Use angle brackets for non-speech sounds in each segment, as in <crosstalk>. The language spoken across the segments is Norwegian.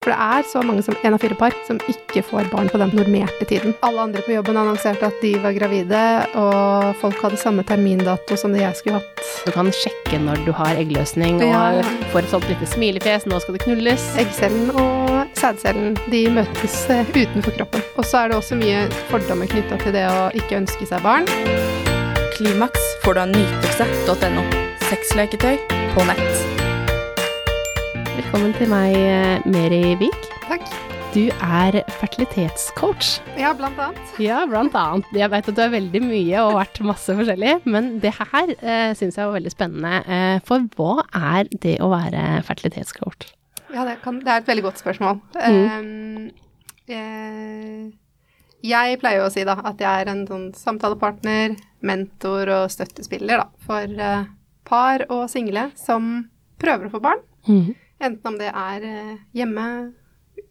For det er så mange som én av fire par som ikke får barn på den normerte tiden. Alle andre på jobben annonserte at de var gravide, og folk hadde samme termindato som det jeg skulle hatt. Du kan sjekke når du har eggløsning, og Ja. får et sånt lite smilefjes, nå skal det knulles. Eggcellen og sædcellen de møtes eh, utenfor kroppen. Og så er det også mye fordommer knytta til det å ikke ønske seg barn. Klimaks får du av nytelse.no. Sexleketøy på nett. Velkommen til meg, eh, Meri Vik. Takk. Du er fertilitetscoach. Ja, blant annet. Ja, blant annet. Jeg vet at du er veldig mye og har vært masse forskjellig, men det her eh, syns jeg var veldig spennende. Eh, for hva er det å være fertilitetscoach? Ja, det, kan, det er et veldig godt spørsmål. Um, eh, jeg pleier å si da at jeg er en sånn samtalepartner, mentor og støttespiller da, for uh, par og single som prøver å få barn. Mm. Enten om det er eh, hjemme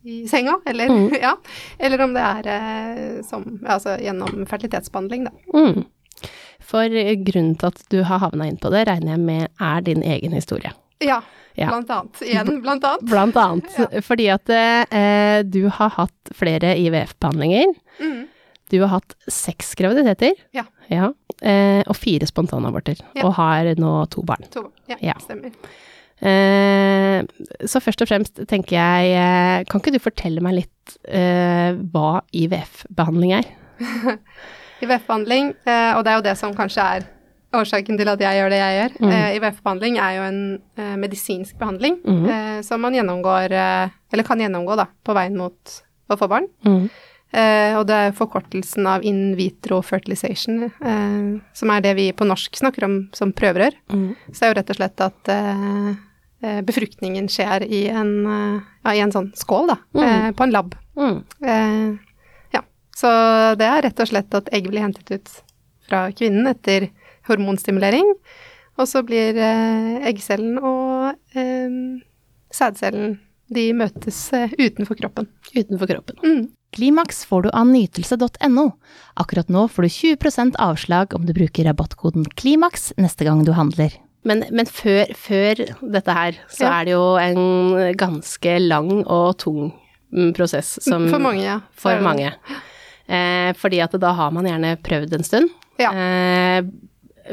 i senga, eller, Mm. <laughs> ja, eller om det er eh, som, altså, gjennom fertilitetsbehandling, da. Mm. For grunnen til at du har havna inn på det, regner jeg med er din egen historie. Ja, Ja. blant annet. Igjen, blant annet. Blant annet <laughs> fordi at eh, du har hatt flere IVF-behandlinger. Mm. Du har hatt seks graviditeter. Ja. eh, og fire spontanaborter. Ja. Og har nå to barn. To, ja, Ja. stemmer. Eh, så først og fremst tenker jeg, eh, kan ikke du fortelle meg litt eh, hva IVF-behandling er? <laughs> IVF-behandling, eh, og det er jo det som kanskje er årsaken til at jeg gjør det jeg gjør. Mm. Uh, IVF-behandling er jo en uh, medisinsk behandling mm. uh, som man gjennomgår, eller kan gjennomgå da, på veien mot å få barn. Mm. Og det er forkortelsen av in vitro fertilization, som er det vi på norsk snakker om som prøverør. Mm. Så det er jo rett og slett at befruktningen skjer i en, eh, ja, i en sånn skål, da, Mm. eh, på en lab. Mm. Eh, ja, så det er rett og slett at egg blir hentet ut fra kvinnen etter hormonstimulering, og så blir eh, eggcellen og eh, sædcellen de møtes eh, utenfor kroppen. Utenfor kroppen. Mm. Klimaks får du av nytelse.no. Akkurat nå får du 20% avslag om du bruker rabattkoden KLIMAKS neste gang du handler. Men, men før, før dette her, så Ja. er det jo en ganske lang og tung mm, prosess som For mange, ja. For er mange. Eh, fordi at da har man gjerne prøvd en stund. Ja. Eh,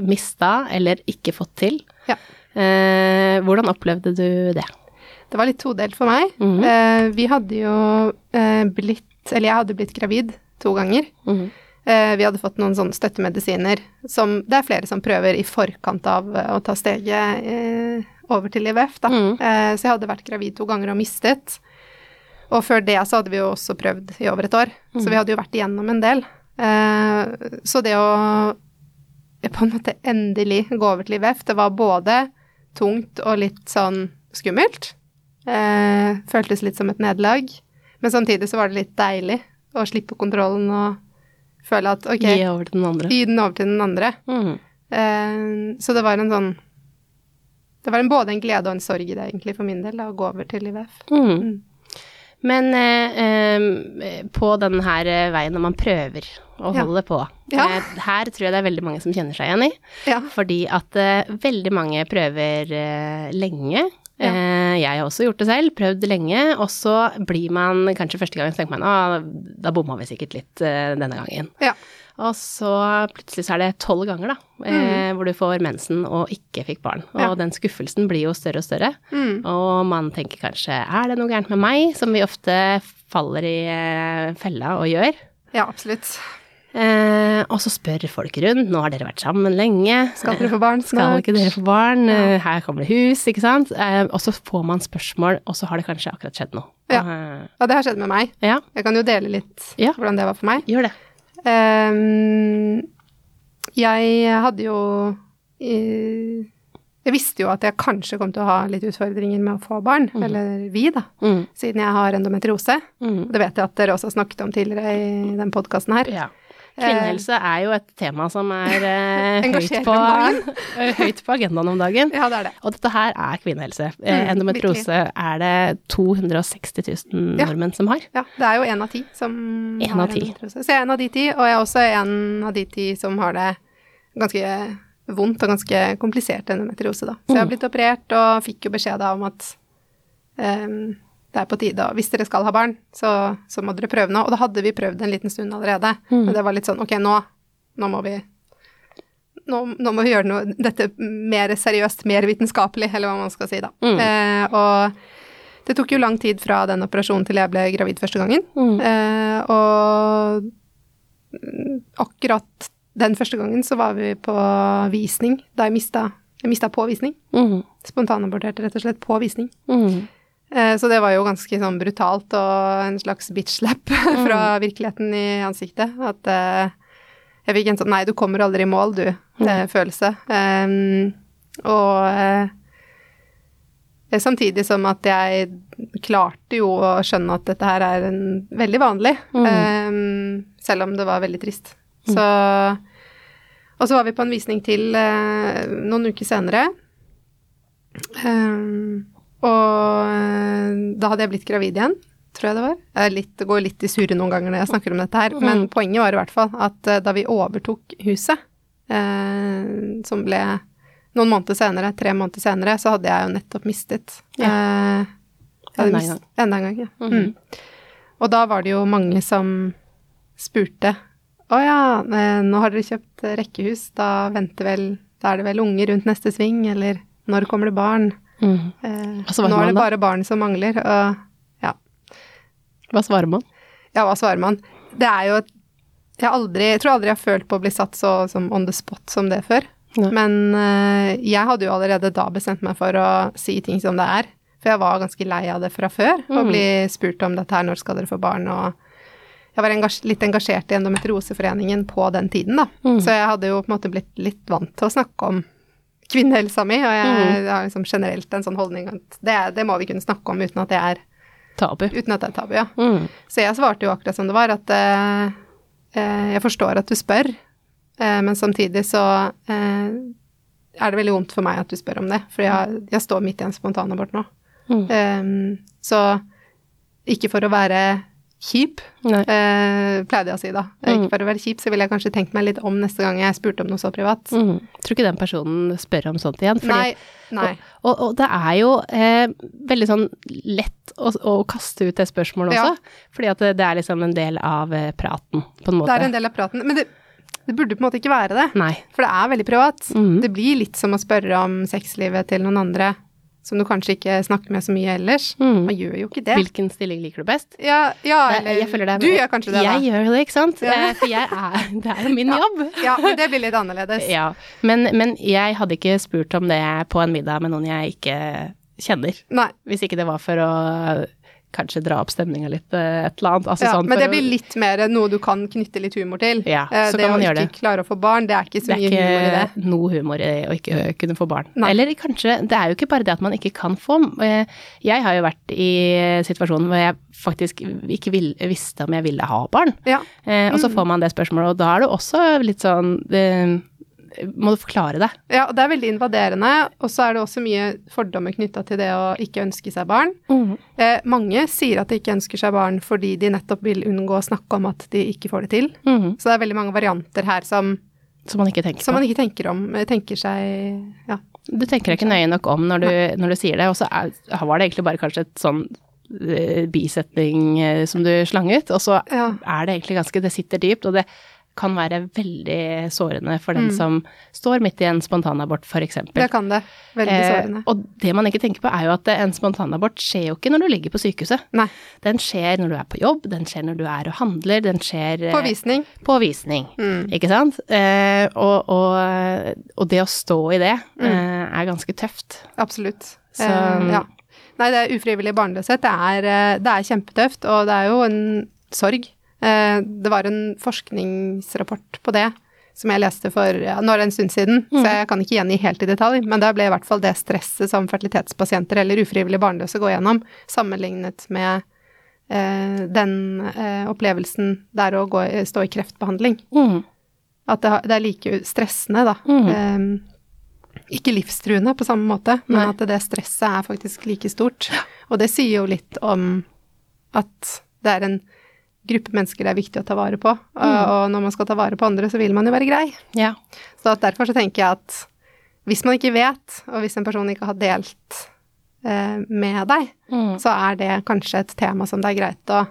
mista eller ikke fått til. Ja. Eh, hvordan opplevde du det? Det var litt todelt for meg. Mhm. eh, vi hadde jo eh, blitt, eller jeg hadde blitt gravid to ganger. Mhm. Eh, vi hadde fått noen sånne støttemedisiner som det er flere som prøver i forkant av eh, å ta steget eh, over til IVF, da. Eh, så jeg hadde vært gravid to ganger og mistet. Og før det så hadde vi jo også prøvd i over et år, så vi hadde jo vært igjennom en del. Eh, så det å eh, på en måte endelig gå over til IVF, det var både tungt og litt sånn skummelt. Eh, føltes litt som et nederlag. Men samtidig så var det litt deilig å slippe kontrollen og føle at ok, Gi over til den andre. gi den over til den andre. Mm. Eh, så det var en sånn Det var en, både en glede og en sorg i det, egentlig, for min del, da, å gå over til IVF. Mm. Mm. Men eh, eh, på den her veien når man prøver å Ja. holde på, Ja. eh, her tror jeg det er veldig mange som kjenner seg igjen i. Ja. Fordi at eh, veldig mange prøver lenge. Ja. Eh, jeg har også gjort det selv, prøvd lenge, og så blir man kanskje første gang så tenker man at da bomma vi sikkert litt eh, denne gangen. Ja. Og så plutselig så er det tolv ganger, da, mm. hvor du får mensen og ikke fikk barn. Og. Ja. den skuffelsen blir jo større og større. Mm. Og man tenker kanskje er det noe gærent med meg, som vi ofte faller i eh, fella og gjør. ja, absolutt. Eh, og så spør folk rundt, nå har dere vært sammen lenge. Skal dere få barn Skal ikke dere få barn? Ja. Eh, Her kommer det hus, ikke sant? Eh, og så får man spørsmål, og så har det kanskje akkurat skjedd noe. Ja. Eh, Ja, det har skjedd med meg. ja, Jeg kan jo dele litt hvordan det var for meg. gjør det. Ehm, jeg hadde jo Jeg visste jo at jeg kanskje kom til å ha litt utfordringer med å få barn, eller vi, da, Mm, siden jeg har endometriose. mm. Det vet jeg at dere også har snakket om tidligere i den podkasten her. Ja. Kvinnehelse er jo et tema som er eh, <laughs> høyt, på, <laughs> høyt på agendaen om dagen. Ja, det er det. Og dette her er kvinnehelse. Mm, Endometrose virkelig. er det 260 000 Ja. nordmenn som har. Ja, det er jo én av ti som En har av ti. endometriose. Så jeg er en av de ti, og jeg er også en av de ti som har det ganske vondt og ganske komplisert endometriose, da. Så jeg har Mm. blitt operert og fikk jo beskjed da om at ehm, det er på tide, og hvis dere skal ha barn, så, så må dere prøve nå. Og da hadde vi prøvd en liten stund allerede, men det var litt sånn, ok, nå, nå må vi nå, nå må vi gjøre noe, dette mer seriøst, mer vitenskapelig, eller hva man skal si da. Mm. Eh, og det tok jo lang tid fra den operasjonen til jeg ble gravid første gangen. Mm. Eh, og mm, akkurat den første gangen så var vi på visning, da jeg mista, jeg mista påvisning. Mm. Spontanaborterte rett og slett på visning. Mm. Eh, så det var jo ganske sånn brutalt og en slags bitch-slap <laughs> fra virkeligheten i ansiktet. At eh, jeg fikk en sånn nei, du kommer aldri i mål, du, eh, følelse. Og eh, samtidig som at jeg klarte jo å skjønne at dette her er en, veldig vanlig, Mm. selv om det var veldig trist. Så Og så var vi på en visning til noen uker senere. Um, og eh, da hadde jeg blitt gravid igjen, tror jeg det var. Jeg er litt, går litt i surre noen ganger når jeg snakker om dette her, men poenget var i hvert fall at eh, da vi overtok huset, eh, som ble noen måneder senere, tre måneder senere, så hadde jeg jo nettopp mistet eh, Enda en gang. Enda en gang, ja. Mm. Og da var det jo mange som spurte å ja, eh, nå har dere kjøpt eh, rekkehus, da venter vel Da er det vel unge rundt neste sving, eller når kommer det barn? Mm. Eh, nå er det bare barn som mangler, og ja. Hva svarer man? Ja, hva svarer man? Det er jo jeg, aldri, jeg tror aldri jeg har følt på å bli satt så som on the spot som det før. Nei. Men eh, jeg hadde jo allerede da bestemt meg for å si ting som det er. For jeg var ganske lei av det fra før, å Mm. bli spurt om dette her, når skal dere få barn, og jeg var engasj litt engasjert i Endometrioseforeningen på den tiden, da. Mm. Så jeg hadde jo på en måte blitt litt vant til å snakke om kvinnehelsa mi, og jeg, Mm. har liksom generelt en sånn holdning at det, det må vi kunne snakke om uten at det er, Tabu. uten at det er tabu, ja. Mm. Så jeg svarte jo akkurat som det var, at uh, uh, jeg forstår at du spør, uh, men samtidig så er det veldig vondt for meg at du spør om det, for jeg, jeg står midt i en spontanabort nå. Mm. Um, så ikke for å være kjip, Nei. eh, pleide jeg å si da. Mm. Ikke for å være kjip, så ville jeg kanskje tenkt meg litt om neste gang jeg spurte om noe så privat. Mm. Tror ikke den personen spør om sånt igjen. Fordi, Nei, nei. Og, og det er jo eh, veldig sånn lett å, å kaste ut det spørsmålet Ja. også. Fordi at det, det er liksom en del av eh, praten, på en måte. Det er en del av praten. Men det, det burde på en måte ikke være det. Nei. For det er veldig privat. Mm. Det blir litt som å spørre om sexlivet til noen andre som du kanskje ikke snakker med så mye ellers. Mm. Man gjør jo ikke det. Hvilken stilling liker du best? Ja, ja eller jeg føler det Du gjør kanskje det, da. Jeg gjør det, ikke sant? Ja. Eh, For jeg er, <laughs> det er jo min jobb. Ja, men det blir litt annerledes. <laughs> Ja, men, men jeg hadde ikke spurt om det på en middag med noen jeg ikke kjenner. Nei. Hvis ikke det var for å kanskje dra opp stemninga litt, eh, et eller annet. Altså Ja, sånn men det blir litt mer noe du kan knytte litt humor til. Ja, Eh, så det kan man å ikke klare å få barn, det er ikke så mye humor i det. Det er ikke noe humor i å ikke kunne få barn. Nei. Eller kanskje Det er jo ikke bare det at man ikke kan få. Eh, Jeg har jo vært i situasjonen hvor jeg faktisk ikke vil, visste om jeg ville ha barn. Ja. Mm. og så får man det spørsmålet, og da er det også litt sånn eh, Må du forklare det? ja, og det er veldig invaderende. Og så er det også mye fordommer knytta til det å ikke ønske seg barn. Eh, mange sier at de ikke ønsker seg barn fordi de nettopp vil unngå å snakke om at de ikke får det til. Mm. Så det er veldig mange varianter her som, Som man ikke tenker som man ikke tenker om. eh, Tenker seg Ja. Du tenker deg ikke nøye nok om når du, når du sier det, og så var det egentlig bare kanskje et sånn eh, bisetning eh, som du slang ut, og så Ja. er det egentlig ganske Det sitter dypt, og det kan være veldig sårende for den Mm. som står midt i en spontanabort, eksempel. Det kan det. Veldig sårende. Eh, og det man ikke tenker på, er jo at en spontanabort skjer jo ikke når du ligger på sykehuset. Nei. Den skjer når du er på jobb, den skjer når du er og handler, den skjer eh, På visning. på visning. Mm. Ikke sant? Eh, og, og, og det å stå i det Mm. eh, er ganske tøft. Absolutt. Så- Eh, ja. Nei, det er ufrivillig barnløshet. Det er, eh, det er kjempetøft, og det er jo en sorg. Eh, det var en forskningsrapport på det som jeg leste for ja, nå er det en stund siden, så jeg kan ikke gjengi helt i detalj, men der ble i hvert fall det stresset som fertilitetspasienter eller ufrivillig barnløse går gjennom, sammenlignet med eh, den eh, opplevelsen det er å gå, stå i kreftbehandling. Mm. At det, det er like stressende, da. Mm. Eh, ikke livstruende på samme måte, men Nei. at det stresset er faktisk like stort. Og det sier jo litt om at det er en gruppe mennesker det er viktig å ta vare på. Og, Mm. og når man skal ta vare på andre, så vil man jo være grei. Ja. Så at derfor så tenker jeg at hvis man ikke vet, og hvis en person ikke har delt eh, med deg, Mm. så er det kanskje et tema som det er greit å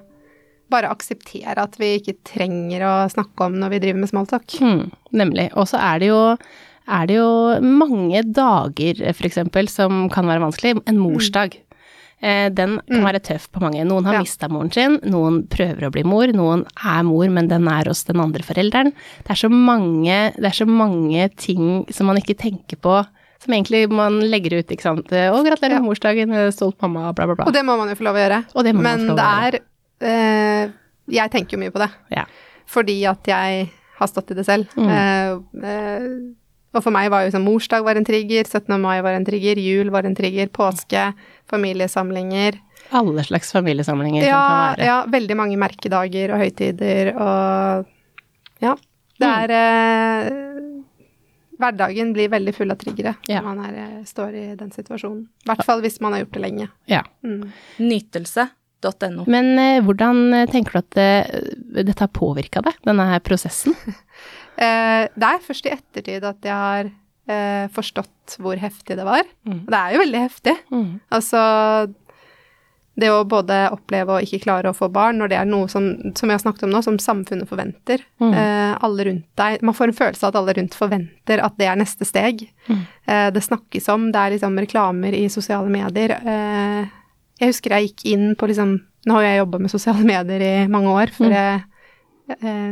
bare akseptere at vi ikke trenger å snakke om når vi driver med smalltalk. Mm, nemlig. Og så er det jo er det jo mange dager, for eksempel, som kan være vanskelig. En morsdag. Eh, Den kan være tøff på mange. Noen har Ja. mista moren sin, noen prøver å bli mor, noen er mor, men den er hos den andre forelderen. Det er så mange, det er så mange ting som man ikke tenker på, som egentlig man legger ut, ikke sant. Å, gratulerer Ja. med morsdagen, eh, stolt mamma, bla, bla, bla. Og det må man jo få lov å gjøre. Og det må man Men få lov det er øh, Jeg tenker jo mye på det. Ja. Fordi at jeg har stått i det selv. Mm. Uh, eh, og for meg var jo liksom morsdag var en trigger, 17. mai var en trigger, jul var en trigger, påske, familiesamlinger. Alle slags familiesamlinger som Ja, kan være. ja, veldig mange merkedager og høytider og Ja. Det Mm. er eh, Hverdagen blir veldig full av triggere Ja. når man er, eh, står i den situasjonen. I hvert fall hvis man har gjort det lenge. Ja. Mm. Nytelse.no. Men eh, hvordan eh, tenker du at det, dette har påvirka deg, denne her prosessen? <laughs> Eh, det er først i ettertid at jeg har eh, forstått hvor heftig det var. Mm. Det er jo veldig heftig. Mm. Altså det å både oppleve å ikke klare å få barn, når det er noe som, som jeg har snakket om nå, som samfunnet forventer. Mm. Eh, alle rundt deg Man får en følelse av at alle rundt forventer at det er neste steg. Mm. Eh, det snakkes om, det er liksom reklamer i sosiale medier. Eh, jeg husker jeg gikk inn på liksom Nå har jeg jobba med sosiale medier i mange år, før Mm. jeg eh,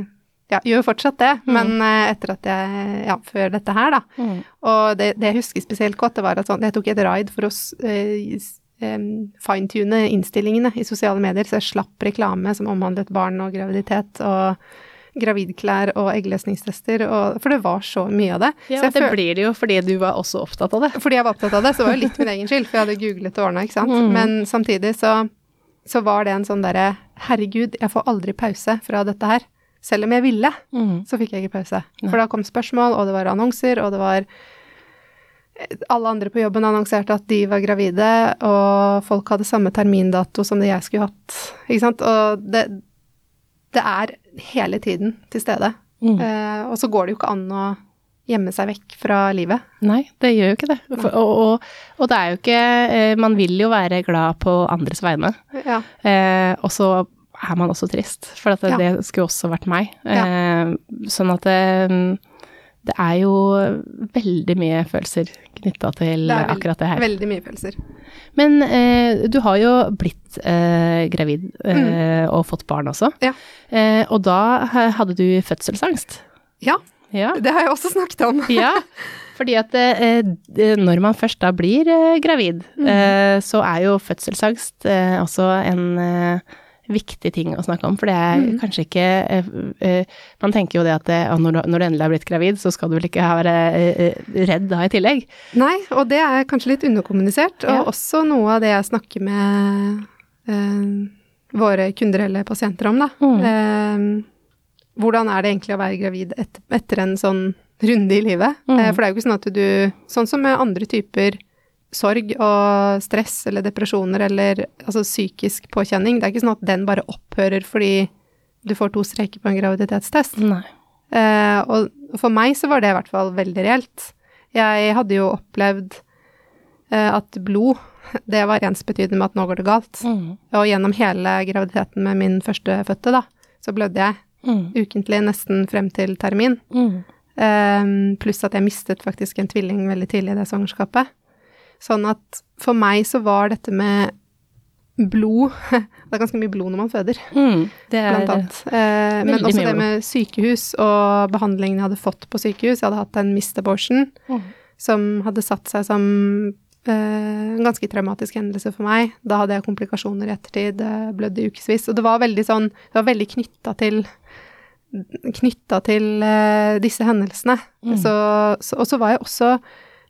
ja, gjør jo fortsatt det, men eh, etter at jeg Ja, før dette her, da. Mm. Og det, det jeg husker spesielt godt, det var at sånn, jeg tok et ride for å eh, fine-tune innstillingene i sosiale medier, så jeg slapp reklame som omhandlet barn og graviditet og gravidklær og eggløsningstester, og, for det var så mye av det. Ja, så det blir det jo fordi du var også opptatt av det. fordi jeg var opptatt av det, så var det litt min egen skyld, for jeg hadde googlet og ordna, ikke sant. Mm. Men samtidig så, så var det en sånn derre Herregud, jeg får aldri pause fra dette her. Selv om jeg ville, Mm. så fikk jeg ikke pause. Nei. For da kom spørsmål, og det var annonser, og det var Alle andre på jobben annonserte at de var gravide, og folk hadde samme termindato som det jeg skulle hatt, ikke sant. Og det, det er hele tiden til stede. Mm. Eh, og så går det jo ikke an å gjemme seg vekk fra livet. Nei, det gjør jo ikke det. For, og, og, og det er jo ikke eh, Man vil jo være glad på andres vegne, Ja. eh, og så er man også trist, for at det, Ja. det skulle også vært meg. Ja. sånn at det, det er jo veldig mye følelser knytta til Det veld- akkurat det her. Veldig mye følelser. Men eh, du har jo blitt eh, gravid eh, og fått barn også. Mm. Ja. Eh, og da hadde du fødselsangst. Ja, Ja. det har jeg også snakket om. <laughs> ja. Fordi at eh, når man først da blir eh, gravid, Mm. eh, så er jo fødselsangst eh, også en eh, viktig ting å snakke om. For det er Mm. kanskje ikke uh, uh, Man tenker jo det at uh, når, du, når du endelig har blitt gravid, så skal du vel ikke være redd da i tillegg. Nei, og det er kanskje litt underkommunisert, og Ja. også noe av det jeg snakker med våre kunder eller pasienter om, da. Mm. Hvordan er det egentlig å være gravid et, etter en sånn runde i livet? Mm. For det er jo ikke sånn at du Sånn som med andre typer sorg og stress eller depresjoner eller altså psykisk påkjenning, det er ikke sånn at den bare opphører fordi du får to streker på en graviditetstest. Nei. Eh, og for meg så var det i hvert fall veldig reelt. Jeg hadde jo opplevd eh, at blod, <laughs> det var ensbetydende med at nå går det galt. Mm. Og gjennom hele graviditeten med min førstefødte, da, så blødde jeg Mm. ukentlig nesten frem til termin. Mm. Um, pluss at jeg mistet faktisk en tvilling veldig tidlig i det svangerskapet. Sånn at for meg så var dette med blod <laughs> Det er ganske mye blod når man føder Mm. Det er blant annet. Eh, men også det med sykehus og behandlingen jeg hadde fått på sykehus. Jeg hadde hatt en mist abortion Mm. som hadde satt seg som eh, en ganske traumatisk hendelse for meg. Da hadde jeg komplikasjoner i ettertid, blødde i ukevis. Og det var veldig sånn Det var veldig knytta til Knytta til eh, disse hendelsene. Mm. Så, så, og så var jeg også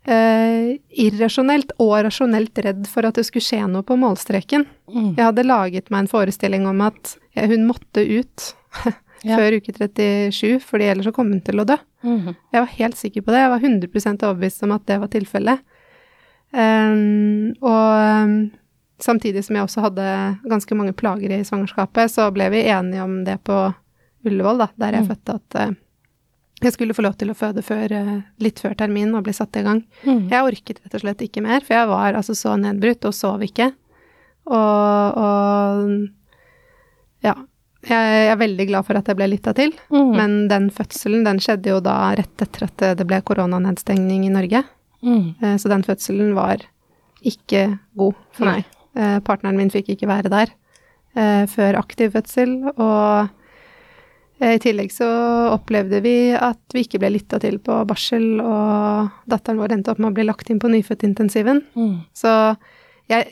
eh, irrasjonelt og rasjonelt redd for at det skulle skje noe på målstreken. Mm. Jeg hadde laget meg en forestilling om at ja, hun måtte ut <laughs> før uke 37, fordi ellers så kom hun til å dø. Mm. Jeg var helt sikker på det. Jeg var 100% overbevist om at det var tilfellet. Um, og um, samtidig som jeg også hadde ganske mange plager i svangerskapet, så ble vi enige om det på Ullevål, da, der jeg Mm. fødte, at eh, Jeg skulle få lov til å føde før, eh, litt før termin og bli satt i gang. Mm. Jeg orket rett og slett ikke mer, for jeg var altså så nedbrutt og sov ikke. Og, og ja. Jeg er veldig glad for at jeg ble lytta til, Mm. men den fødselen den skjedde jo da rett etter at det ble koronanedstengning i Norge. Mm. Eh, Så den fødselen var ikke god for meg. Eh, Partneren min fikk ikke være der før aktiv fødsel, og i tillegg så opplevde vi at vi ikke ble lytta til på barsel, og datteren vår endte opp med å bli lagt inn på nyfødtintensiven. Mm. Så jeg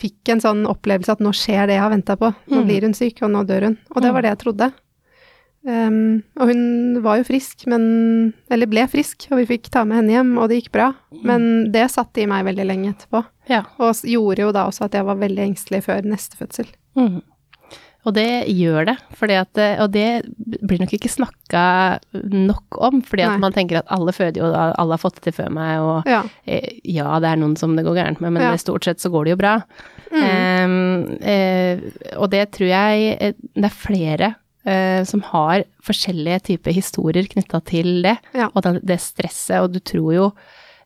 fikk en sånn opplevelse at nå skjer det jeg har venta på. Nå Mm. blir hun syk, og nå dør hun. Og det var det jeg trodde. Um, og hun var jo frisk, men Eller ble frisk, og vi fikk ta med henne hjem, og det gikk bra. Men det satt i meg veldig lenge etterpå. Ja. Og gjorde jo da også at jeg var veldig engstelig før neste fødsel. Mm. Og det gjør det, fordi at, eh, og det blir nok ikke snakka nok om, fordi at Nei. man tenker at alle føder jo, alle har fått det til før meg, og Ja. eh, ja, det er noen som det går gærent med, men Ja. stort sett så går det jo bra. Mm. Em, eh, og det tror jeg det er flere eh, som har forskjellige typer historier knytta til det, Ja. og det, det stresset, og du tror jo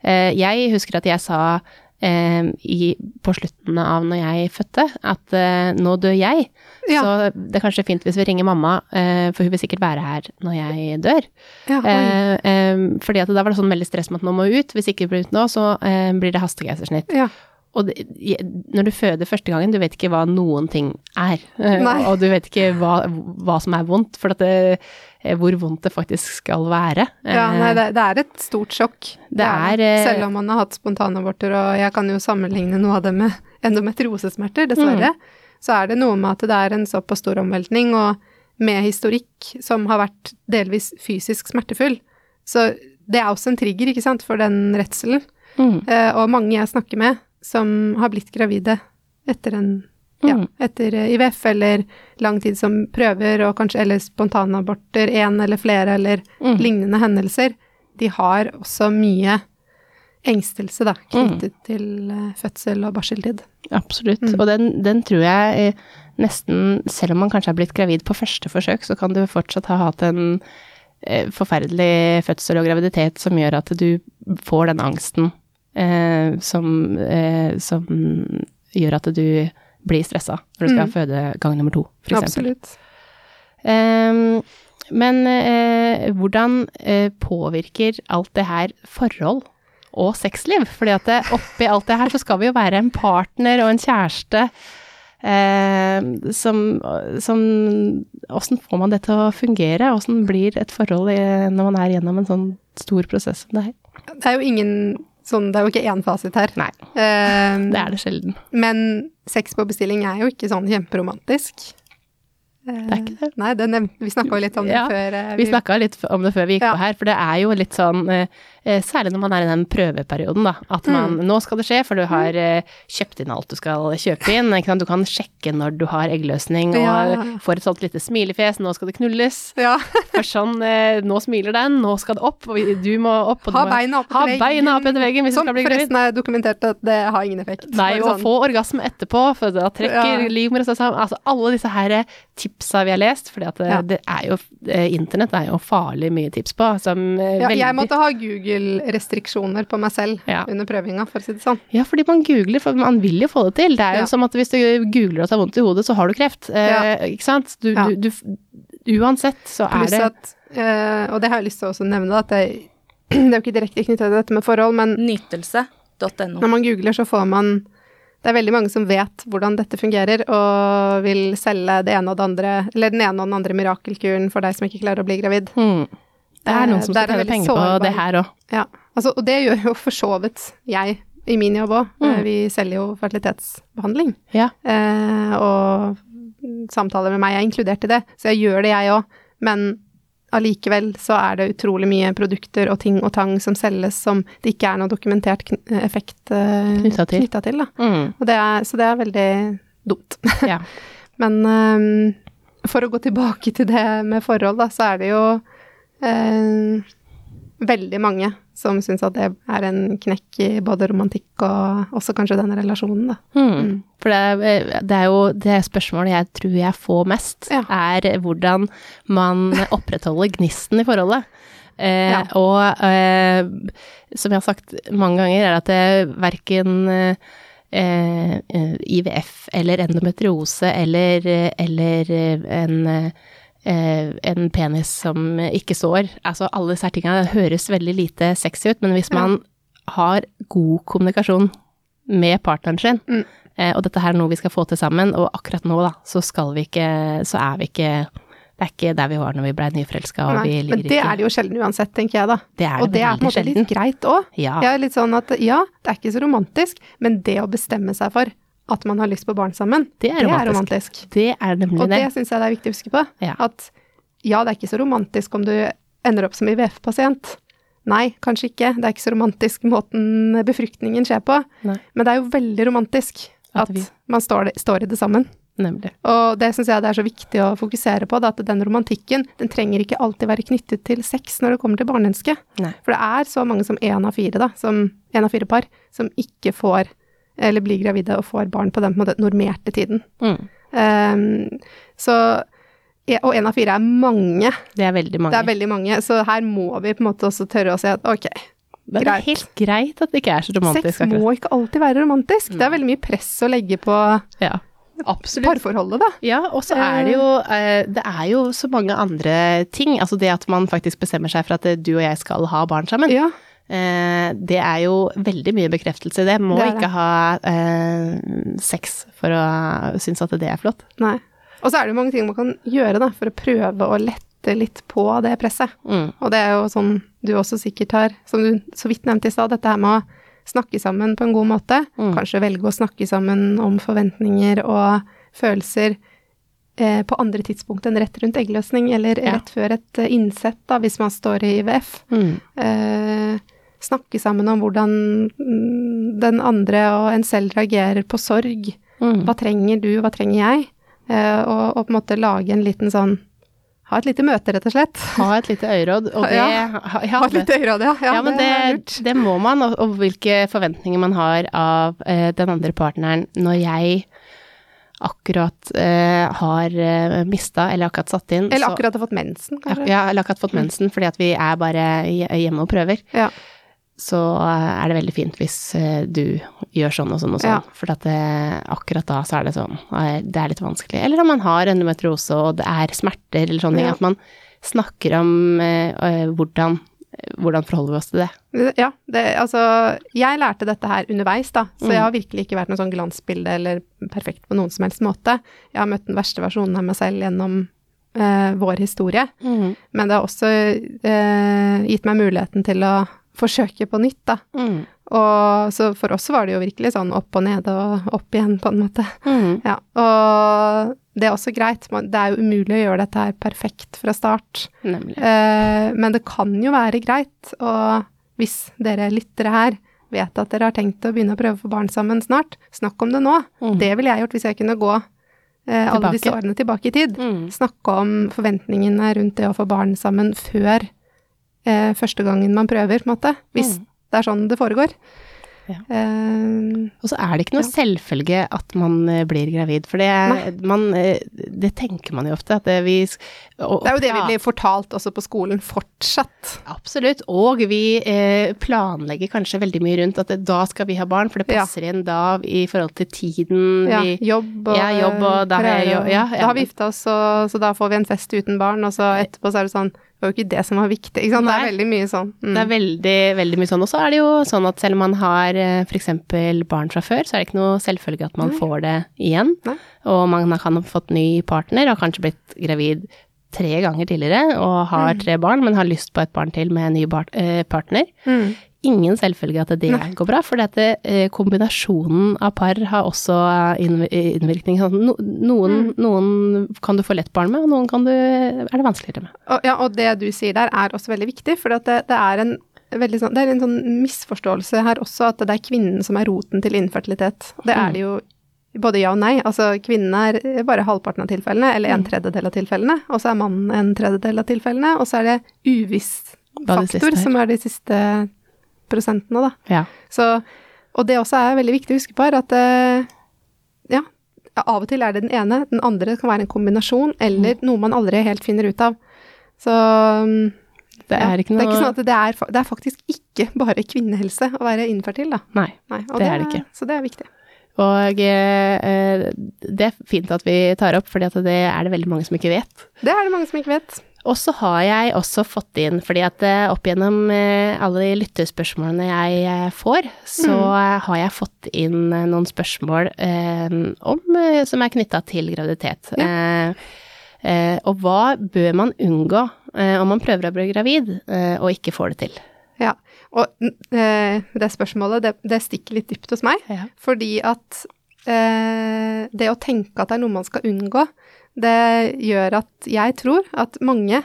eh, Jeg husker at jeg sa eh, i, på slutten av når jeg fødte, at eh, nå dør jeg. Ja. Så det er kanskje fint hvis vi ringer mamma, eh, for hun vil sikkert være her når jeg dør. Ja. Eh, eh, fordi at da var det sånn veldig stress med at nå må hun ut, hvis ikke hun blir ut nå, så eh, blir det hastegeisersnitt. ja. Og det, når du føder første gangen, du vet ikke hva noen ting er. Nei. Og du vet ikke hva, hva som er vondt, for at det, hvor vondt det faktisk skal være. ja Eh, nei, det, det er et stort sjokk. Det er, eh, Selv om man har hatt spontanaborter, og jeg kan jo sammenligne noe av det med endometriosesmerter, dessverre, Mm. så er det noe med at det er en såpass stor omveltning, og med historikk som har vært delvis fysisk smertefull. Så det er også en trigger, ikke sant, for den redselen. mm, Eh, og mange jeg snakker med som har blitt gravide etter en ja, Mm. etter eh, IVF eller lang tid som prøver, og kanskje eller spontanaborter, én eller flere, eller Mm. lignende hendelser, de har også mye engstelse, da, Mm. knyttet til eh, fødsel og barseltid. absolutt. Mm. Og den, den tror jeg eh, nesten, selv om man kanskje har blitt gravid på første forsøk, så kan du fortsatt ha hatt en forferdelig fødsel og graviditet som gjør at du får den angsten eh, som, eh, som gjør at du blir stressa når du skal Mm. føde gang nummer to, eksempel. Absolutt. Um, men uh, hvordan uh, påvirker alt det her forhold og sexliv? Fordi at det, oppi alt det her så skal vi jo være en partner og en kjæreste. Uh, som, som Åssen får man det til å fungere? Åssen blir et forhold når man er gjennom en sånn stor prosess som det her? Det er jo ingen sånn, det er jo ikke én fasit her. Nei, um, det er det sjelden. Men sex på bestilling er jo ikke sånn kjemperomantisk. Det er ikke det. Nei, det vi snakka jo litt om det Ja, før. Vi, Vi snakka litt om det før vi gikk Ja. på her, for det er jo litt sånn eh, eh, Særlig når man er i den prøveperioden, da. At man Mm. Nå skal det skje, for du har eh, kjøpt inn alt du skal kjøpe inn. Du kan sjekke når du har eggløsning, og Ja, får et sånt lite smilefjes. Nå skal det knulles. Ja. <laughs> for sånn eh, Nå smiler den, nå skal det opp, og du må opp. Og du Ha beina opp etter veggen. beina opp etter veggen hvis sånn, du skal bli gravid. forresten er dokumentert at det har ingen effekt. Nei, å sånn. få orgasme etterpå, for da trekker Ja. livmora seg sammen. Altså alle disse her eh, tipsa vi har lest, fordi at eh, Ja. det er jo eh, Internett er jo farlig mye tips på, som eh, ja, veldig Jeg måtte ha Google-restriksjoner på meg selv Ja. under prøvinga, for å si det sånn. Ja, fordi man googler, for man vil jo få det til. Det er jo Ja. som at hvis du googler og tar vondt i hodet, så har du kreft. Eh, ikke sant? Du, Ja. du, du, uansett så er Plus det at, eh, og det har jeg lyst til å også nevne, at det, <clears throat> det er jo ikke direkte knyttet til dette med forhold, men Nytelse.no. når man googler, så får man Det er veldig mange som vet hvordan dette fungerer, og vil selge det ene og det andre, eller den ene og den andre mirakelkuren for deg som ikke klarer å bli gravid. hmm. Det er noen som skal tjene penger penger på det her òg. Ja, altså, og det gjør jo for så vidt jeg i min jobb òg. Mm. Vi selger jo fertilitetsbehandling. Ja. Eh, og samtaler med meg er inkludert i det, så jeg gjør det jeg òg. Men allikevel så er det utrolig mye produkter og ting og tang som selges som det ikke er noe dokumentert effekt eh, Knyttet til. knyttet til. Mm. Det er, så det er veldig dumt. ja. <laughs> Men um, for å gå tilbake til det med forhold, da, så er det jo eh, veldig mange som syns at det er en knekk i både romantikk og også kanskje denne relasjonen, da. Mm. For det er, det er jo det spørsmålet jeg tror jeg får mest, Ja. er hvordan man <laughs> opprettholder gnisten i forholdet. Eh, Ja. Og eh, som jeg har sagt mange ganger, er at det verken eh, eh, IVF eller endometriose eller, eller en eh, en penis som ikke sår. Altså alle disse tingene høres veldig lite sexy ut, men hvis man har god kommunikasjon med partneren sin, Mm. eh, og dette her er noe vi skal få til sammen, og akkurat nå da, så skal vi ikke, så er vi ikke, det er ikke der vi var når vi blei nyforelska, men det ikke er det jo sjelden uansett, tenker jeg da. Det er det Og det er på en måte litt greit òg. Ja. Litt sånn at ja, det er ikke så romantisk, men det å bestemme seg for at man har lyst på barn sammen, Det er romantisk. romantisk. Det er nemlig Og det det. syns jeg det er viktig å huske på. Ja. At ja, det er ikke så romantisk om du ender opp som IVF-pasient. Nei, kanskje ikke. Det er ikke så romantisk måten befruktningen skjer på. Nei. Men det er jo veldig romantisk At at man står, står i det sammen. Nemlig. Og det syns jeg det er så viktig å fokusere på, da, at den romantikken den trenger ikke alltid være knyttet til sex når det kommer til barneønske. For det er så mange som én av fire, da, som én av fire par, som ikke får, eller blir gravide og får barn på den på måte, normerte tiden. Mm. Um, så Og én av fire er mange. Det er veldig mange. Det er veldig mange, så her må vi på en måte også tørre å si at ok, Men det er greit. helt greit at det ikke er så romantisk. sex må ikke alltid være romantisk. Det er veldig mye press å legge på Ja, absolutt. parforholdet, da. Ja, og så er det jo eh, Det er jo så mange andre ting. Altså det at man faktisk bestemmer seg for at eh, du og jeg skal ha barn sammen. Ja. Eh, det er jo veldig mye bekreftelse i det. Må Det er ikke det. ha eh, sex for å synes at det er flott. Nei. Og så er det jo mange ting man kan gjøre da, for å prøve å lette litt på det presset. Mm. Og det er jo sånn du også sikkert har, som du så vidt nevnte i stad, dette her med å snakke sammen på en god måte. Mm. Kanskje velge å snakke sammen om forventninger og følelser eh, på andre tidspunkt enn rett rundt eggløsning, eller Ja. rett før et eh, innsett, da, hvis man står i IVF. Mm. Eh, snakke sammen om hvordan mm, den andre og en selv reagerer på sorg. Mm. Hva trenger du, hva trenger jeg? Eh, og, og på en måte lage en liten sånn Ha et lite møte, rett og slett. Ha et lite øyeråd, og det <laughs> Ja. ha, ja, Ha et lite øyeråd, ja. Ja, men det det, det må man, og, og hvilke forventninger man har av eh, den andre partneren når jeg akkurat eh, har eh, mista, eller akkurat satt inn Eller så- akkurat har fått mensen, kanskje. Ja, eller akkurat fått mensen fordi at vi er bare hjemme og prøver. Ja. Så eh, er det veldig fint hvis eh, du gjør sånn og sånn og sånn. Ja. For at det, akkurat da så er det sånn eh, Det er litt vanskelig. Eller om man har endometriose og det er smerter eller sånne ting. Ja. At man snakker om eh, eh, hvordan, hvordan forholder vi oss til det. Ja, det, altså Jeg lærte dette her underveis, da, så Mm. jeg har virkelig ikke vært noe sånn glansbilde eller perfekt på noen som helst måte. Jeg har møtt den verste versjonen av meg selv gjennom eh, vår historie, men det har også eh, gitt meg muligheten til å forsøke på nytt, da. Mm. Og så for oss var det jo virkelig sånn opp og ned og opp igjen, på en måte. Mm. Ja, og det er også greit. Det er jo umulig å gjøre dette her perfekt fra start. Eh, men det kan jo være greit, og hvis dere lyttere her vet at dere har tenkt å begynne å prøve å få barn sammen snart, snakk om det nå. Mm. Det ville jeg gjort hvis jeg kunne gå eh, alle disse årene tilbake i tid. Mm. Snakke om forventningene rundt det å få barn sammen før eh, første gangen man prøver, på en måte. Hvis Mm. det er sånn det foregår. Ja. Eh, Og så er det ikke noe Ja. selvfølge at man eh, blir gravid, for det, man, eh, det tenker man jo ofte. At det, vi, og, det er jo det vi blir fortalt også på skolen fortsatt. Absolutt. Og vi eh, planlegger kanskje veldig mye rundt at det, da skal vi ha barn, for det Ja. passer inn da i forhold til tiden Ja, vi jobb og, Ja, jobb og da har jeg jo- ja, ja. Da har vi gifta oss, og, så da får vi en fest uten barn, og så etterpå så er det sånn var jo ikke det som var viktig, ikke sant. Det er veldig mye sånn. Mm. Det er veldig, veldig mye sånn. Og så er det jo sånn at selv om man har f.eks. barn fra før, så er det ikke noe selvfølge at man Nei. får det igjen. Nei. Og man kan ha fått ny partner, og kanskje blitt gravid tre ganger tidligere og har Mm. tre barn, men har lyst på et barn til med en ny eh, partner. Mm. Ingen selvfølge at det Nei. går bra, for eh, kombinasjonen av par har også innvirkning. Sånn, No, noen, Mm. noen kan du få lett barn med, og noen kan du, er det vanskeligere med. Og, ja, og det du sier der er også veldig viktig, for det, det er en veldig sånn, det er en sånn misforståelse her også, at det er kvinnen som er roten til infertilitet. Det er det jo både ja og nei. Altså kvinnen er bare halvparten av tilfellene, eller en Mm. tredjedel av tilfellene, og så er mannen en tredjedel av tilfellene, og så er det uviss faktor som er de siste prosentene, da. Ja. Så, og det også er veldig viktig å huske på, er at eh, ja, av og til er det den ene, den andre kan være en kombinasjon, eller noe man aldri helt finner ut av. Så mm, Det Ja, er ikke noe Det er ikke sånn at det er, det er faktisk ikke <laughs> bare kvinnehelse å være infertil, da. Nei. Nei, det, Det er det ikke. Så det er viktig. Og eh, eh, det er fint at vi tar opp, fordi det er det veldig mange som ikke vet. Det er det mange som ikke vet. Og så har jeg også fått inn, fordi at eh, opp gjennom eh, alle de lyttespørsmålene jeg eh, får, så mm. har jeg fått inn noen spørsmål eh, om, som er knytta til graviditet. Eh, eh, og hva bør man unngå om man prøver å bli gravid og ikke får det til? Ja. Og det spørsmålet, det, det stikker litt dypt hos meg. Ja. Fordi at eh, det å tenke at det er noe man skal unngå, det gjør at jeg tror at mange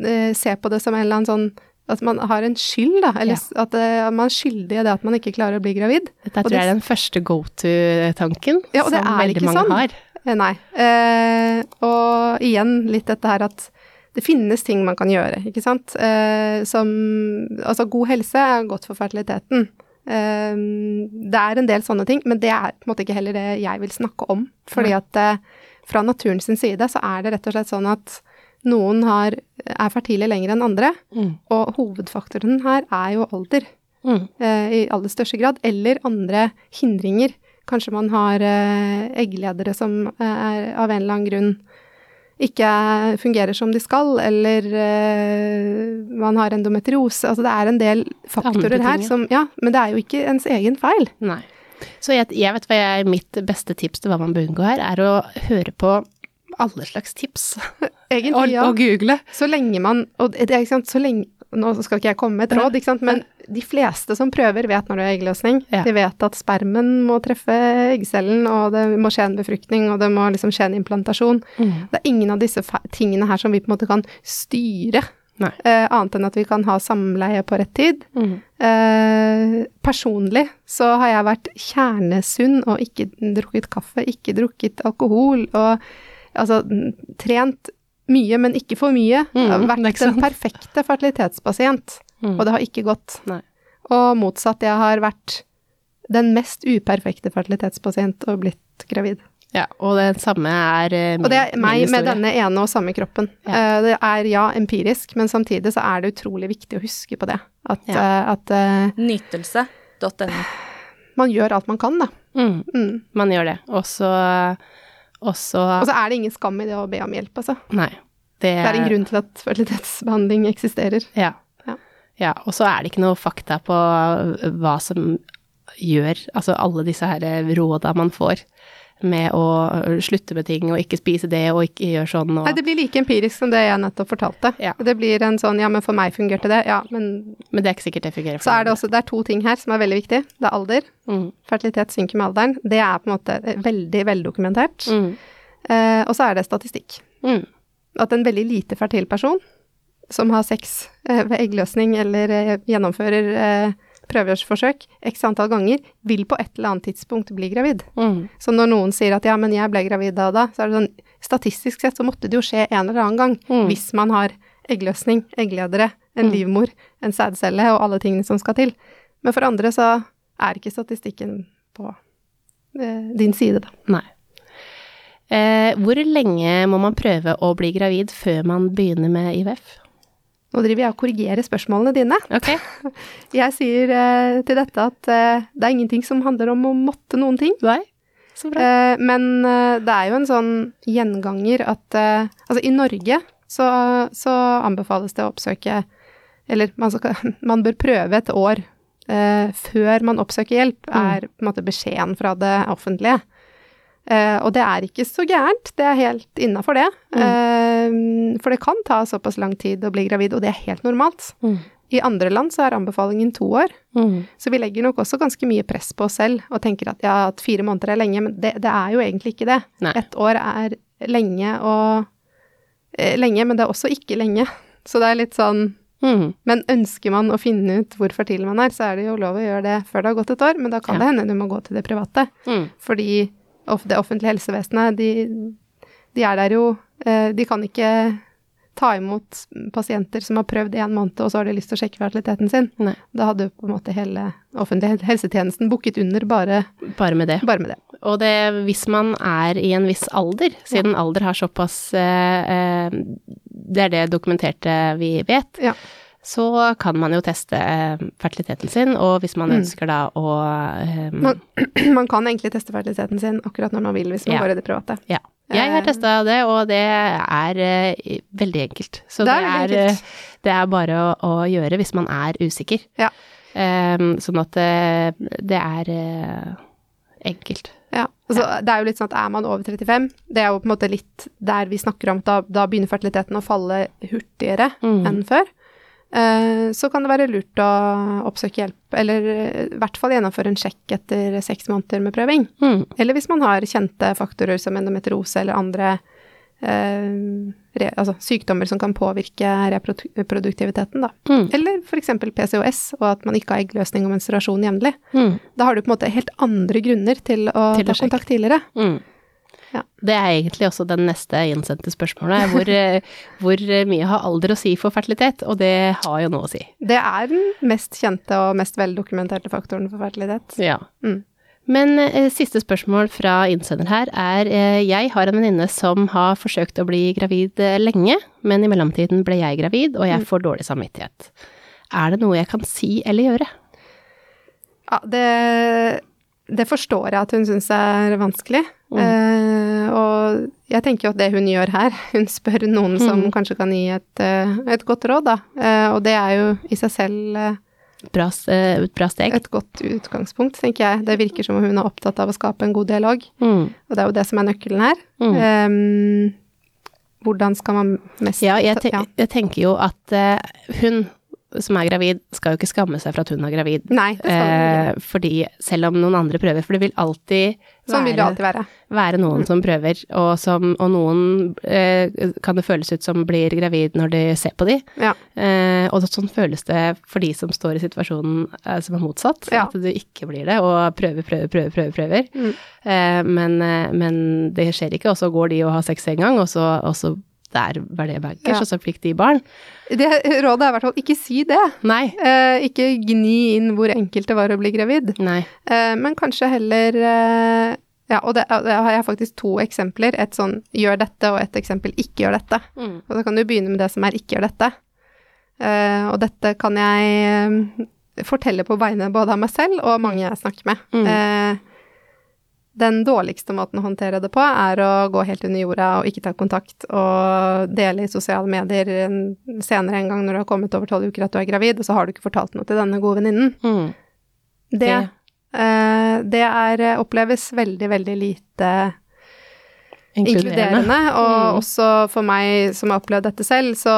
eh, ser på det som en eller annen sånn at man har en skyld, da, eller Ja. at eh, man er skyldig i det at man ikke klarer å bli gravid. Dette tror jeg er den første go to-tanken Ja, som veldig mange sånn. har. Eh, nei. Eh, og igjen litt dette her at det finnes ting man kan gjøre, ikke sant. Eh, som Altså, god helse er godt for fertiliteten. Eh, det er en del sånne ting, men det er på en måte ikke heller det jeg vil snakke om. Fordi at eh, fra naturen sin side så er det rett og slett sånn at noen har, er fertile lenger enn andre, Mm. og hovedfaktoren her er jo alder Mm. eh, i aller største grad, eller andre hindringer. Kanskje man har eh, eggledere som eh, er av en eller annen grunn ikke fungerer som de skal, eller eh, man har endometriose. Altså det er en del faktorer her som Ja, men det er jo ikke ens egen feil. Nei. Så jeg, jeg vet hva jeg, mitt beste tips til hva man bør unngå her, er å høre på alle slags tips. <laughs> Egentlig, og, ja. og google. Så lenge man Og det er ikke sant, så lenge Nå skal ikke jeg komme med et råd, ikke sant, men de fleste som prøver, vet når det er eggløsning. Ja. De vet at spermen må treffe eggcellen, og det må skje en befruktning, og det må liksom skje en implantasjon. Mm. Det er ingen av disse tingene her som vi på en måte kan styre. Eh, annet enn at vi kan ha samleie på rett tid. Mm. Eh, personlig så har jeg vært kjernesunn og ikke drukket kaffe, ikke drukket alkohol, og altså trent mye, men ikke for mye. Mm, Jeg har vært den perfekte fertilitetspasient, Mm. og det har ikke gått. Nei. Og motsatt, jeg har vært den mest uperfekte fertilitetspasient og blitt gravid. Ja, og det samme er min, Og det er meg med denne ene og samme kroppen. Ja. Eh, Det er ja, empirisk, men samtidig så er det utrolig viktig å huske på det. At, Ja. eh, at uh, Nytelse.no. man gjør alt man kan, da. Mm, Mm. man gjør det. Og så Og så er det ingen skam i det å be om hjelp, altså. Nei. Det, Det er en grunn til at fertilitetsbehandling eksisterer. Ja. Ja. ja. Og så er det ikke noe fakta på hva som gjør Altså alle disse her råda man får med å slutte med ting og ikke spise det og ikke gjøre sånn og Nei, det blir like empirisk som det jeg nettopp fortalte. Ja. Det blir en sånn ja, men for meg fungerte det, ja, men Men det er ikke sikkert det fungerer for så er det også Det er to ting her som er veldig viktig. Det er alder. Mm. Fertilitet synker med alderen. Det er på en måte veldig veldokumentert. Mm. Eh, og så er det statistikk. Mm. At en veldig lite fertil person som har sex eh, ved eggløsning eller eh, gjennomfører eh, prøveforsøk x antall ganger, vil på et eller annet tidspunkt bli gravid. Mm. Så når noen sier at ja, men jeg ble gravid da og da, så er det sånn Statistisk sett så måtte det jo skje en eller annen gang Mm. hvis man har eggløsning, eggledere, en Mm. livmor, en sædcelle og alle tingene som skal til. Men for andre så er ikke statistikken på eh, din side, da. Nei. Eh, hvor lenge må man prøve å bli gravid før man begynner med IVF? Nå driver jeg og korrigerer spørsmålene dine. Okay. <laughs> Jeg sier eh, til dette at eh, det er ingenting som handler om å måtte noen ting. Nei. Så bra. Eh, men eh, det er jo en sånn gjenganger at eh, Altså, i Norge så, så anbefales det å oppsøke Eller man, skal, <laughs> man bør prøve et år eh, før man oppsøker hjelp, Mm. er på en måte beskjeden fra det offentlige. Eh, og det er ikke så gærent, det er helt innafor det. Mm. Eh, for det kan ta såpass lang tid å bli gravid, og det er helt normalt. Mm. I andre land så er anbefalingen to år. Mm. Så vi legger nok også ganske mye press på oss selv og tenker at ja, at fire måneder er lenge, men det, det er jo egentlig ikke det. Nei. Ett år er lenge og eh, Lenge, men det er også ikke lenge. <laughs> Så det er litt sånn Mm. Men ønsker man å finne ut hvor fertil man er, så er det jo lov å gjøre det før det har gått et år, men da kan Ja. det hende du må gå til det private. Mm. Fordi det offentlige helsevesenet, de, de er der jo eh, De kan ikke ta imot pasienter som har prøvd en måned, og så har de lyst til å sjekke fertiliteten sin. Nei. Da hadde jo på en måte hele offentlige <laughs> helsetjenesten bukket under bare, Bare med det. bare med det. Og det, hvis man er i en viss alder, siden alder har såpass eh, eh, det er det dokumenterte vi vet, Ja. Så kan man jo teste eh, fertiliteten sin, og hvis man Mm. ønsker da å um, Man, <clears throat> man kan egentlig teste fertiliteten sin akkurat når man vil, hvis man Ja. går i det private. Ja. Jeg har Eh. testa det, og det er uh, veldig enkelt. Så Det det er er, veldig enkelt. det er bare å, å gjøre hvis man er usikker. Ja. Um, sånn at det, det er uh, enkelt. Ja, altså, Det er jo litt sånn at er man over 35, det er jo på en måte litt der vi snakker om at da, da begynner fertiliteten å falle hurtigere Mm. enn før. Eh, så kan det være lurt å oppsøke hjelp, eller eh, i hvert fall gjennomføre en sjekk etter seks måneder med prøving. Mm. Eller hvis man har kjente faktorer som endometriose eller andre eh, re, altså sykdommer som kan påvirke reproduktiviteten, da. Mm. Eller f.eks. PCOS, og at man ikke har eggløsning og menstruasjon jevnlig. Mm. Da har du på en måte helt andre grunner til å Til ta kontakt tidligere. Mm. Ja. Det er egentlig også den neste innsendte spørsmålet. <laughs> Hvor, eh, hvor mye har alder å si for fertilitet? Og det har jo noe å si. Det er den mest kjente og mest veldokumenterte faktoren for fertilitet. Ja. Mm. Men eh, siste spørsmål fra innsender her er eh, Jeg har en venninne som har forsøkt å bli gravid eh, lenge, men i mellomtiden ble jeg gravid, og Mm. jeg får dårlig samvittighet. Er det noe jeg kan si eller gjøre? Ja, det, det forstår jeg at hun syns er vanskelig. Mm. Eh, og jeg tenker jo at det hun gjør her, <laughs> hun spør noen som Mm. kanskje kan gi et, eh, et godt råd, da. Eh, og det er jo i seg selv eh, Bra, eh, bra steg. et godt utgangspunkt, tenker jeg. Det virker som om hun er opptatt av å skape en god dialog, Mm. og det er jo det som er nøkkelen her. Mm. Eh, hvordan skal man mest Ja, jeg, te ja. jeg tenker jo at hun som er gravid, skal jo ikke skamme seg for at hun er gravid. Nei, det skal. Eh, fordi selv om noen andre prøver, for det vil alltid Sånn vil det være, alltid være. være noen som prøver, og, som, og noen eh, kan det føles ut som blir gravid når de ser på de. Ja. Eh, og sånn føles det for de som står i situasjonen eh, som er motsatt, Ja. at du ikke blir det, og prøver, prøver, prøver, prøver, prøver. Mm. Eh, men, eh, men det skjer ikke, og så går de og har sex en gang, og så, og så det bankers, Ja. og så fikk de barn. Det rådet er i hvert fall ikke si det. Nei. Eh, ikke gni inn hvor enkelt det var å bli gravid, Nei. eh, men kanskje heller eh, Ja, og det, det har jeg faktisk to eksempler. Et sånn gjør dette, og et eksempel ikke gjør dette. Mm. Og da kan du begynne med det som er ikke gjør dette. Eh, og dette kan jeg eh, fortelle på vegne både av meg selv og mange jeg snakker med. Mm. Eh, den dårligste måten å håndtere det på, er å gå helt under jorda og ikke ta kontakt og dele i sosiale medier senere en gang når du har kommet over tolv uker at du er gravid, og så har du ikke fortalt noe til denne gode venninnen. Mm. Det, Det- eh, det er, oppleves veldig, veldig lite Inkluderende. inkluderende. Og Mm. også for meg som har opplevd dette selv, så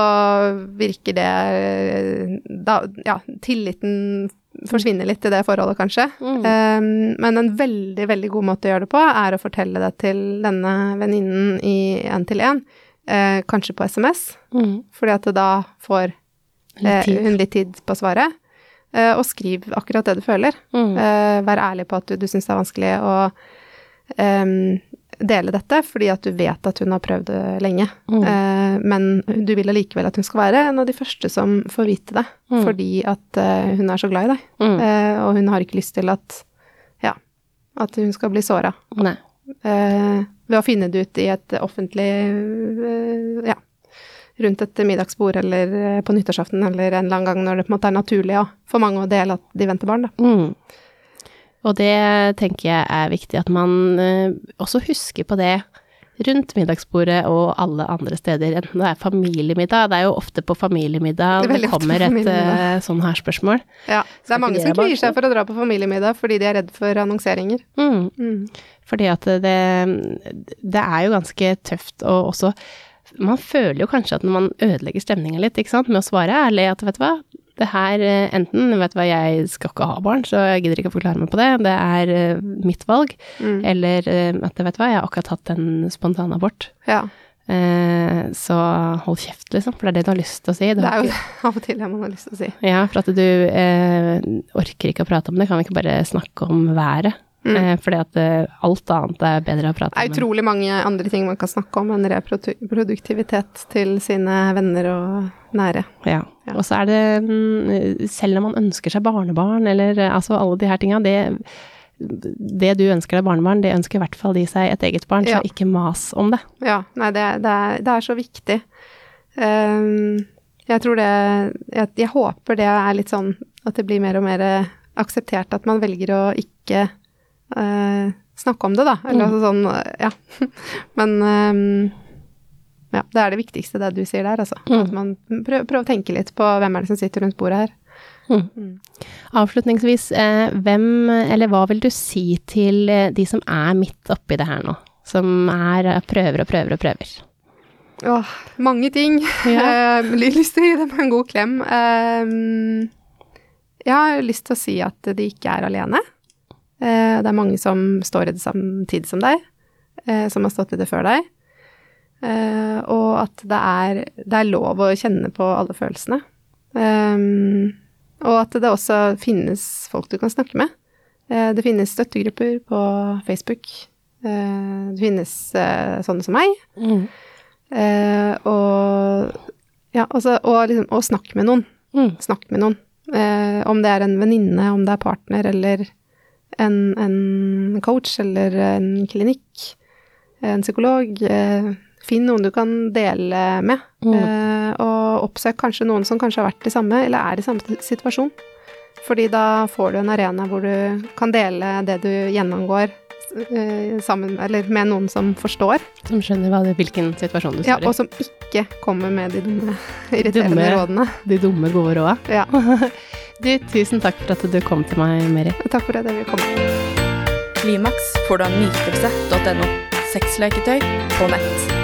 virker det da, Ja, tilliten forsvinner litt i det forholdet, kanskje. Mm. Um, men en veldig, veldig god måte å gjøre det på, er å fortelle det til denne venninnen i én til én. Uh, kanskje på SMS, Mm. fordi at det da får Litt eh, hun litt tid på svaret. Uh, og skriv akkurat det du føler. Mm. Eh, vær ærlig på at du, du syns det er vanskelig å em, dele dette, fordi at du vet at hun har prøvd det lenge. Mm. Eh, men du vil allikevel at hun skal være en av de første som får vite det, Mm. fordi at eh, hun er så glad i deg. Mm. Eh, og hun har ikke lyst til at ja, at hun skal bli såra. Ved å finne det ut i et offentlig ja, rundt et middagsbord eller på nyttårsaften eller en eller annen gang når det på en måte er naturlig for mange å dele at de venter barn, da. Og det tenker jeg er viktig at man eh, også husker på det rundt middagsbordet og alle andre steder, enten det er familiemiddag, det er jo ofte på familiemiddag Det det, kommer et eh, sånn her spørsmål. Ja, det er mange som kvier seg for å dra på familiemiddag fordi de er redd for annonseringer. Mm. Mm. Fordi at det, det er jo ganske tøft å også Man føler jo kanskje at når man ødelegger stemninga litt, ikke sant, med å svare ærlig at vet du hva, det her eh, enten vet du hva, jeg skal ikke ha barn, så jeg gidder ikke å forklare meg på det, det er eh, mitt valg, Mm. eller eh, at vet du hva, jeg har akkurat hatt en spontanabort. Ja, Eh, så hold kjeft, liksom, for det er det du har lyst til å si. Du det er jo det, av og til det man har lyst til å si. ja, for at du eh, orker ikke å prate om det, kan vi ikke bare snakke om været? Mm. Eh, fordi at eh, alt annet er bedre å prate om. Det er utrolig mange andre ting man kan snakke om enn reproduktivitet til sine venner og nære. Ja. Ja. Og så er det, mm, selv om man ønsker seg barnebarn, eller eh, altså alle de her tinga, det, det du ønsker deg barnebarn, det ønsker i hvert fall de seg et eget barn, Ja. så ikke mas om det. Ja, nei, det, det, er, det er så viktig. Um, jeg tror det jeg, jeg håper det er litt sånn at det blir mer og mer akseptert at man velger å ikke eh, snakke om det, da. Eller Mm. altså sånn, ja. <laughs> Men ehm, ja, det er det viktigste, det du sier der, altså. Mm. At man prøver, prøv å tenke litt på hvem er det som sitter rundt bordet her. Mm. Mm. Avslutningsvis, eh, hvem eller hva vil du si til eh, de som er midt oppi det her nå? Som er eh, prøver og prøver og prøver. Åh, mange ting. Ja. <laughs> Lyst til å gi dem en god klem. Ehm, jeg har lyst til å si at de ikke er alene. Eh, det er mange som står i det samme tid som deg, eh, som har stått i det før deg. Eh, og at det er, det er lov å kjenne på alle følelsene. Og at det også finnes folk du kan snakke med. Det finnes støttegrupper på Facebook. Det finnes sånne som meg. Mm. Og ja, altså, og, liksom, og snakk med noen. Mm. Snakk med noen. Eh, om det er en venninne, om det er partner, eller en, en coach, eller en klinikk, en psykolog. Eh, finn noen du kan dele med, Mm. eh, og oppsøk kanskje noen som kanskje har vært i samme, eller er i samme situasjon. Fordi da får du en arena hvor du kan dele det du gjennomgår, eh, sammen, eller med noen som forstår. Som skjønner hva det, hvilken situasjon du står i. Ja, og som ikke kommer med de dumme, irriterende Dumme. rådene. De dumme, gode råda. Ja. <laughs> Du, tusen takk for at du kom til meg, Meri. Takk for at jeg ville komme. Klimaks får du av nytelse.no. Sexleketøy på nett.